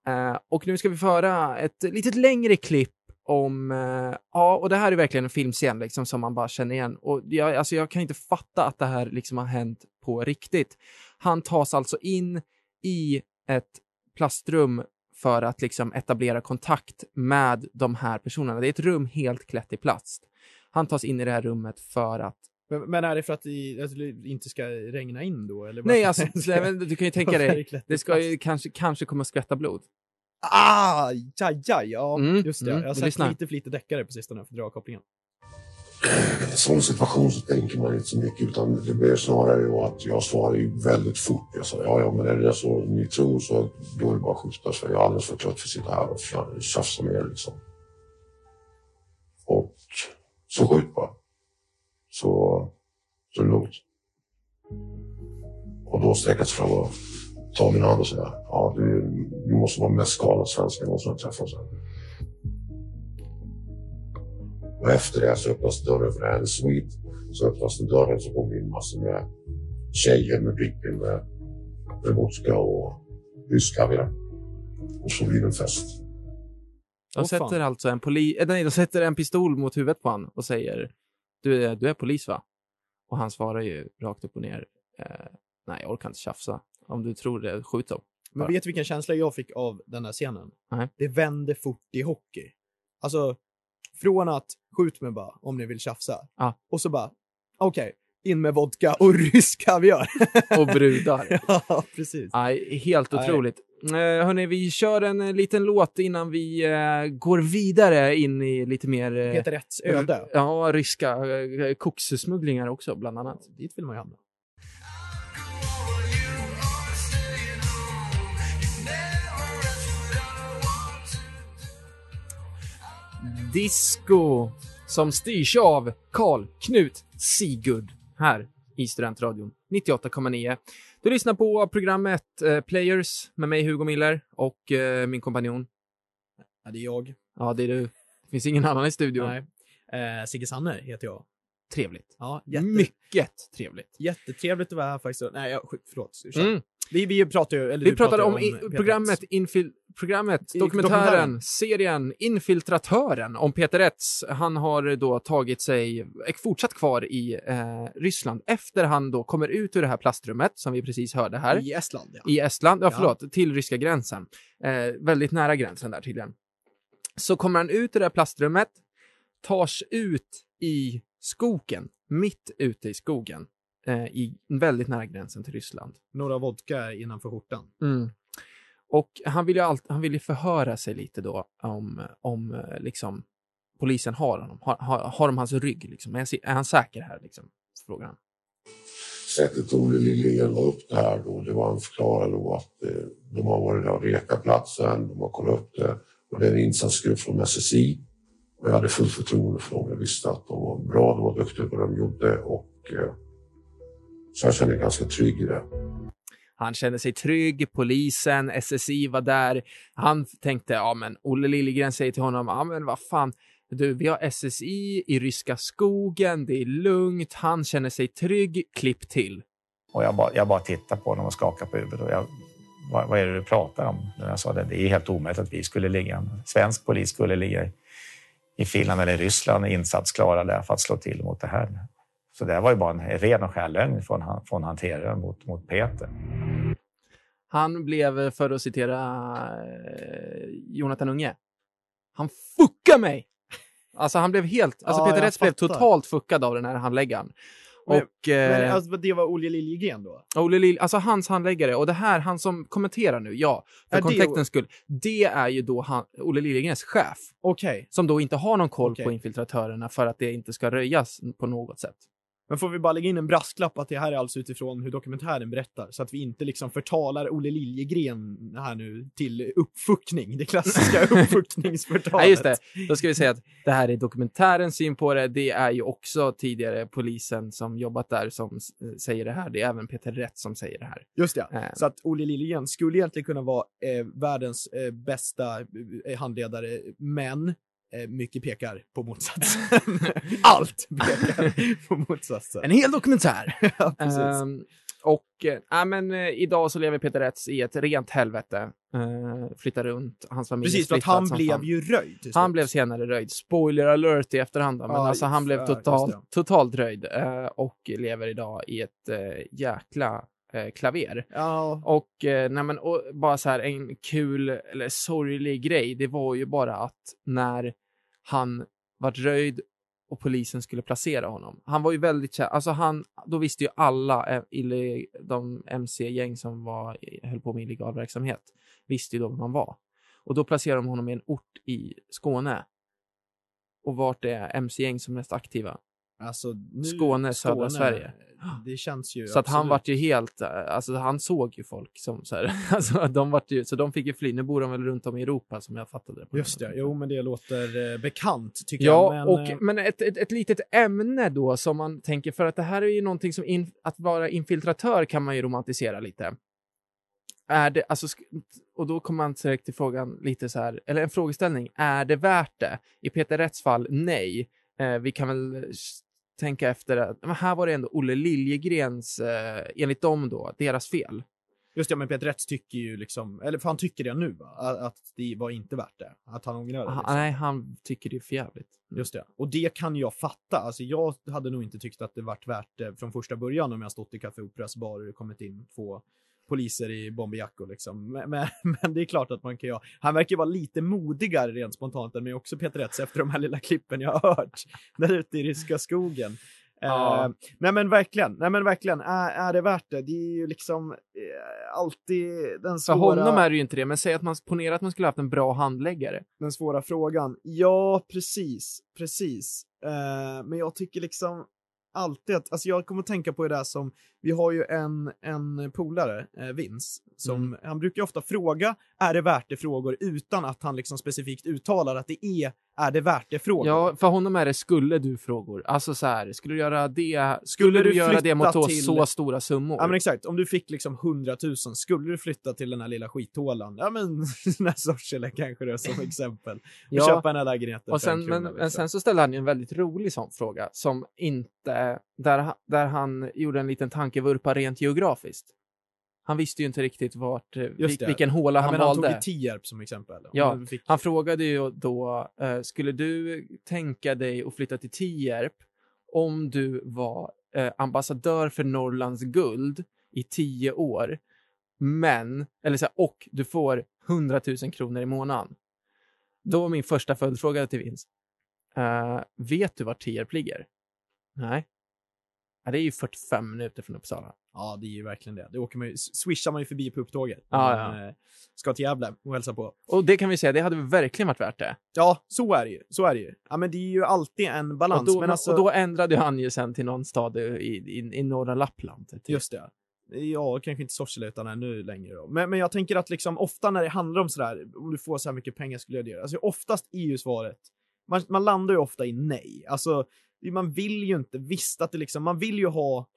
Eh, och nu ska vi föra ett litet längre klipp om, eh, ja, och det här är verkligen en filmscen liksom som man bara känner igen. Och jag, alltså jag kan inte fatta att det här liksom har hänt på riktigt. Han tas alltså in i ett plastrum för att liksom etablera kontakt med de här personerna. Det är ett rum helt klätt i plast. Han tas in i det här rummet för att men, men är det för att det, det inte ska regna in då? Eller Nej, alltså, <laughs> du kan ju tänka <laughs> dig, det ska ju kanske, kanske komma skvätta blod. Ah, aj, aj, ja, Mm, just det. mm, jag har sett lite för lite deckare på sistone för att dra kopplingen. I en sån situation så tänker man inte så mycket utan det blir snarare ju att jag svarar ju väldigt fort. Jag sa ja, ja, men är det så ni tror så då är det bara att skjuta för jag är alldeles för trött för att sitta här och tja- tjafsa med er liksom. Och så skjut bara. Så, så är det lugnt. Och då sträcker jag fram och tar min hand och säger ja, du, du måste vara mest skadad svensk jag någonsin har träffat. Och efter det så öppnas dörren för en suite. Så öppnas den dörren så kommer in massor med tjejer med drickor med, med vodka och rysk kaviar. Och så blir det en fest. De sätter alltså en poli, eh, nej, de sätter en pistol mot huvudet på honom och säger du är, du är polis va? Och han svarar ju rakt upp och ner eh, nej, jag orkar inte tjafsa. Om du tror det, skjut dem. Men vet du vilken känsla jag fick av den här scenen? Nej. Det vände fort i hockey. Alltså, från att skjut mig bara om ni vill tjafsa. Ja. Och så bara, okej, in med vodka och <laughs> rysk kaviar. Och brudar. <laughs> ja, precis. Nej, helt otroligt. Eh, hörni, vi kör en eh, liten låt innan vi eh, går vidare in i lite mer... Eh, Peter Rätts öde. Ja, ryska eh, kokssmugglingar också, bland annat. Dit vill man ju hamna. Disco som styrs av Karl Knut Sigurd här i Studentradion 98,9. Du lyssnar på programmet eh, Players med mig Hugo Miller och eh, min kompanjon. Ja, det är jag. Ja, det är du. Det finns ingen annan i studion. Nej. Eh, Sigge Sanner heter jag. Trevligt. Ja, jätte, Mycket trevligt. Jättetrevligt att vara här faktiskt. Nej, jag, förlåt. Mm. Vi, vi pratar ju... Eller Vi pratade pratar om, ju i, programmet infil, programmet, dokumentären, serien Infiltratören om Peter Etz. Han har då tagit sig, är fortsatt kvar i eh, Ryssland efter han då kommer ut ur det här plastrummet som vi precis hörde här. I Estland, ja. I Estland, ja Ja. förlåt, till ryska gränsen. Eh, väldigt nära gränsen där tydligen. Så kommer han ut ur det här plastrummet, tars ut i skogen, mitt ute i skogen, eh, i väldigt nära gränsen till Ryssland. Några vodka innanför skjortan. Mm. Och han vill ju allt, han vill ju förhöra sig lite då om, om eh, liksom polisen har honom. Har, har, har de hans rygg liksom? Är, han, är han säker här liksom? Frågar han. Sättet Olle Liljegren la upp det här då, det var han förklarade då att eh, de har varit där och rekat platsen, de har kollat upp det och det är en insatsgrupp från SSI. Och jag hade fullt förtroende för dem. Jag visste att de var bra, de var duktiga på det de gjorde och eh, så jag kände mig ganska trygg i det. Han kände sig trygg, polisen, SSI var där. Han tänkte, ja men Olle Liljegren säger till honom, ja men vad fan, du, vi har SSI i ryska skogen, det är lugnt, han känner sig trygg, klipp till. Och jag bara, jag bara tittade på honom och skakade på huvudet. Och jag, vad, vad är det du pratar om? När jag sa det, det är helt omöjligt att vi skulle ligga, svensk polis skulle ligga i, i Finland eller Ryssland insatsklara där för att slå till mot det här. Så det var ju bara en ren och skär lögn från, han- från hanteraren mot, mot Peter. Han blev, för att citera eh, Jonathan Unge, han fuckade mig! Alltså han blev helt, alltså Ja, Peter Rätz blev totalt fuckad av den här handläggaren. Men- Och, eh, Men alltså, det var Olle Liljegren då? Olle Lill, alltså hans handläggare, och det här, han som kommenterar nu, ja, för Är det- kontextens skull, det är ju då han, Olle Liljegrens chef. Okej. Som då inte har någon koll Okej. på infiltratörerna för att det inte ska röjas på något sätt. Men får vi bara lägga in en brasklapp att det här är alltså utifrån hur dokumentären berättar, så att vi inte liksom förtalar Olle Liljegren här nu till uppfuckning, det klassiska <laughs> uppfuckningsförtalet. Nej, just det. Då ska vi säga att det här är dokumentärens syn på det. Det är ju också tidigare polisen som jobbat där som säger det här. Det är även Peter Rätt som säger det här. Just det, Eh. så att Olle Liljegren skulle egentligen kunna vara eh, världens eh, bästa eh, handledare, men mycket pekar på motsatsen. <laughs> Allt <laughs> pekar på motsatsen. En hel dokumentär! <laughs> ja, precis. Ehm, och eh, ja, men, eh, idag så lever Peter Rätz i ett rent helvete. Uh, flyttar runt, hans familj Precis, för att han blev fan. ju röjd. Han blev senare röjd. Spoiler alert i efterhand då, men Ja, alltså han blev totalt, totalt röjd eh, och lever idag i ett uh, jäkla eh, klaver. Ja. Och, eh, nej, men, och bara så här en kul eller sorglig grej, det var ju bara att när han vart röjd och polisen skulle placera honom. Han var ju väldigt kär, alltså han, då visste ju alla eh, ille, de MC-gäng som var, höll på med illegal verksamhet, visste ju då vem han var. Och då placerade de honom i en ort i Skåne. Och vart är MC-gäng som mest aktiva? Alltså, nu, Skåne, södra Sverige. Det känns ju Så att han vart ju helt, eh, alltså han såg ju folk som så här, <laughs> alltså de vart ju, så de fick ju fly. Nu bor de väl runt om i Europa som jag fattade det. på. Just det, jo men det låter eh, bekant tycker Ja, jag. Men, och, eh, men ett, ett, ett litet ämne då som man tänker, för att det här är ju någonting som, in, att vara infiltratör kan man ju romantisera lite. Är det, alltså, och då kommer man direkt till frågan lite så här, eller en frågeställning, är det värt det? I Peter Rätts fall, nej. Eh, vi kan väl tänka efter, att, men här var det ändå Olle Liljegrens, eh, enligt dem då, deras fel. Just det, men Peter Rätz tycker ju liksom, eller för han tycker det nu va? Att det var inte värt det. Att han ångrar det. Liksom. nej, han tycker det är för jävligt. Just det. Och det kan jag fatta. Alltså jag hade nog inte tyckt att det varit värt det från första början om jag stått i Café Operas bar och kommit in två poliser i bomberjackor liksom. Men, men, <laughs> men det är klart att man kan ju, han verkar vara lite modigare rent spontant än mig också Peter Rätz efter de här lilla klippen jag har hört <laughs> där ute i ryska skogen. Ja. Eh, nej men verkligen, nej men verkligen, är, är det värt det? Det är ju liksom eh, alltid den För svåra... honom är det ju inte det, men säg att man ponera att man skulle haft en bra handläggare. den svåra frågan. Ja, precis, precis. Eh, men jag tycker liksom alltid att, alltså jag kommer att tänka på det där som, vi har ju en, en polare, eh, Vince, som, Mm. han brukar ofta fråga, är det värt det frågor, utan att han liksom specifikt uttalar att det är, är det värt det frågor. Ja, för honom är det skulle du frågor. Alltså så här, skulle du göra det, skulle, du, du göra det mot till- så stora summor? Ja men exakt, om du fick liksom 100 000, skulle du flytta till den här lilla skithålan? Ja men, <laughs> Sorsele kanske då som <laughs> exempel. Och Ja. köpa den här lägenheten Och sen, krona, men, men liksom. sen så ställde han ju en väldigt rolig sån fråga som inte, där, där han gjorde en liten tankevurpa rent geografiskt. Han visste ju inte riktigt vart, eh, Just vil- vilken håla Ja, han valde. Han tog Tierp som exempel. Ja, fick- han frågade ju då, eh, skulle du tänka dig att flytta till Tierp om du var eh, ambassadör för Norrlands guld i tio år, men, eller så här, och du får 100 000 kronor i månaden. Då var min första följdfråga till Vince, eh, vet du var Tierp ligger? Nej. Ja, det är ju 45 minuter från Uppsala. Ja, det är ju verkligen det. Det åker man ju, swishar man ju förbi på upptåget. Ja, ja. man, eh, Ska till Gävle och hälsa på. Och det kan vi säga, det hade verkligen varit värt det. Ja, så är det ju. Så är det ju. Ja, men det är ju alltid en balans. Och då, men alltså, och då ändrade han ju sen till någon stad i, i, i norra Lappland. Typ. Just det. Ja, kanske inte Sorsele utan ännu längre då. Men, men jag tänker att liksom ofta när det handlar om sådär, om du får så här mycket pengar skulle jag göra. Alltså oftast är ju svaret, man, man landar ju ofta i nej. Alltså, man vill ju inte, visst att det liksom, man vill ju ha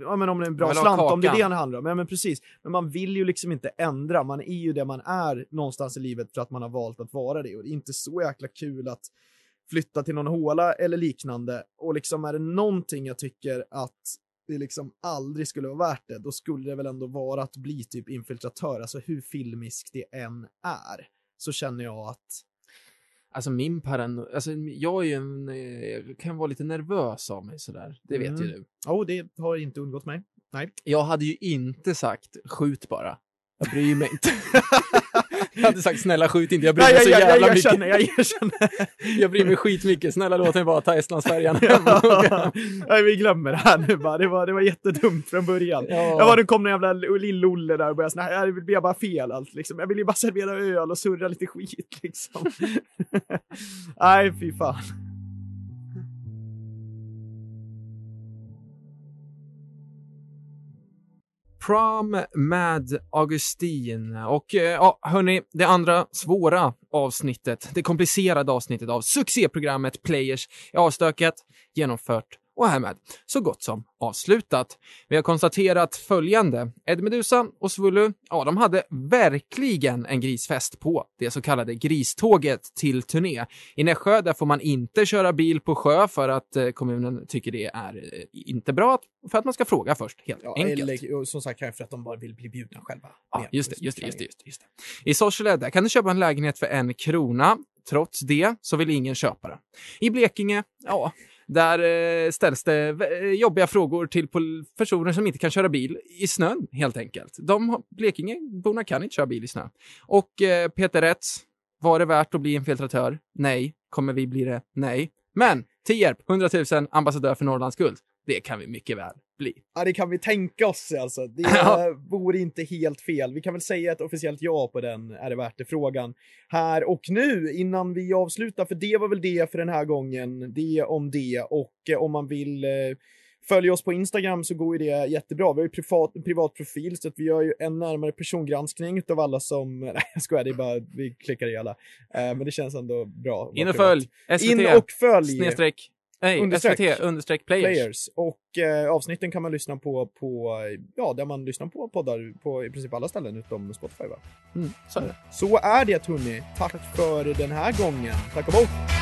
Ja, men om det är en bra slant, om det är det det handlar om. Ja, men precis. Men man vill ju liksom inte ändra. Man är ju det man är någonstans i livet för att man har valt att vara det. Och det är inte så jäkla kul att flytta till någon håla eller liknande. Och liksom är det någonting jag tycker att det liksom aldrig skulle vara värt det, då skulle det väl ändå vara att bli typ infiltratör. Alltså hur filmisk det än är, så känner jag att Alltså min parano... Alltså jag är ju en... eh, Jag kan vara lite nervös av mig sådär. Det vet Mm. ju du. Ja, det har inte undgått mig. Nej. Jag hade ju inte sagt skjut bara. Jag bryr mig inte. <laughs> <laughs> jag hade sagt snälla skjut inte, jag bryr Nej, mig så jag- jag- jävla jag mycket. erkänner, jag erkänner. <laughs> jag bryr mig skitmycket. Snälla låt mig bara ta Estlandsfärjan. <laughs> Ja, Nej, vi glömmer det här nu bara. Det var, det var jättedumt från början. Ja. Jag var, det kom någon jävla lill-Olle där och började här, det blir bara fel allt liksom. Jag vill ju bara servera öl och surra lite skit liksom. Nej, fy fan. Prom med Augustin. Och eh, ja, hörni, det andra svåra avsnittet, det komplicerade avsnittet av succéprogrammet Players är avstökat, genomfört och härmed så gott som avslutat. Vi har konstaterat följande. Ed Medusa och Svullu, ja, de hade verkligen en grisfest på det så kallade griståget till turné. I Nässjö, där får man inte köra bil på sjö för att eh, kommunen tycker det är eh, inte bra, för att man ska fråga först, helt Ja, enkelt. eller som sagt kanske för att de bara vill bli bjudna själva. Ja, just det, just det, just det, just det, just det. I Sorsele, där kan du köpa en lägenhet för en krona. Trots det så vill ingen köpa den. I Blekinge, ja, där eh, ställs det eh, jobbiga frågor till personer som inte kan köra bil i snön, helt enkelt. De, Blekingeborna kan inte köra bil i snö. Och eh, Peter Rätz, var det värt att bli infiltratör? Nej. Kommer vi bli det? Nej. Men Tierp, 100 000, ambassadör för Norrlands guld. Det kan vi mycket väl bli. Ja, det kan vi tänka oss alltså. Det <laughs> Ja. vore inte helt fel. Vi kan väl säga ett officiellt ja på den, är det värt det-frågan. Här och nu, innan vi avslutar, för det var väl det för den här gången. Det om det. Och eh, om man vill eh, följa oss på Instagram så går ju det jättebra. Vi har ju privat, privat profil, så att vi gör ju en närmare persongranskning utav alla som... <laughs> Nej, jag skojar, det är bara vi klickar i alla. Eh, men det känns ändå bra. In och privat. följ, SVT, In och följ! snedstreck, nej, Understreck. SVT, understreck players. Och eh, avsnitten kan man lyssna på, på, ja, där man lyssnar på poddar på i princip alla ställen utom Spotify va? Mm, så är det. Så är det hörni. Tack för den här gången. Tack och bock!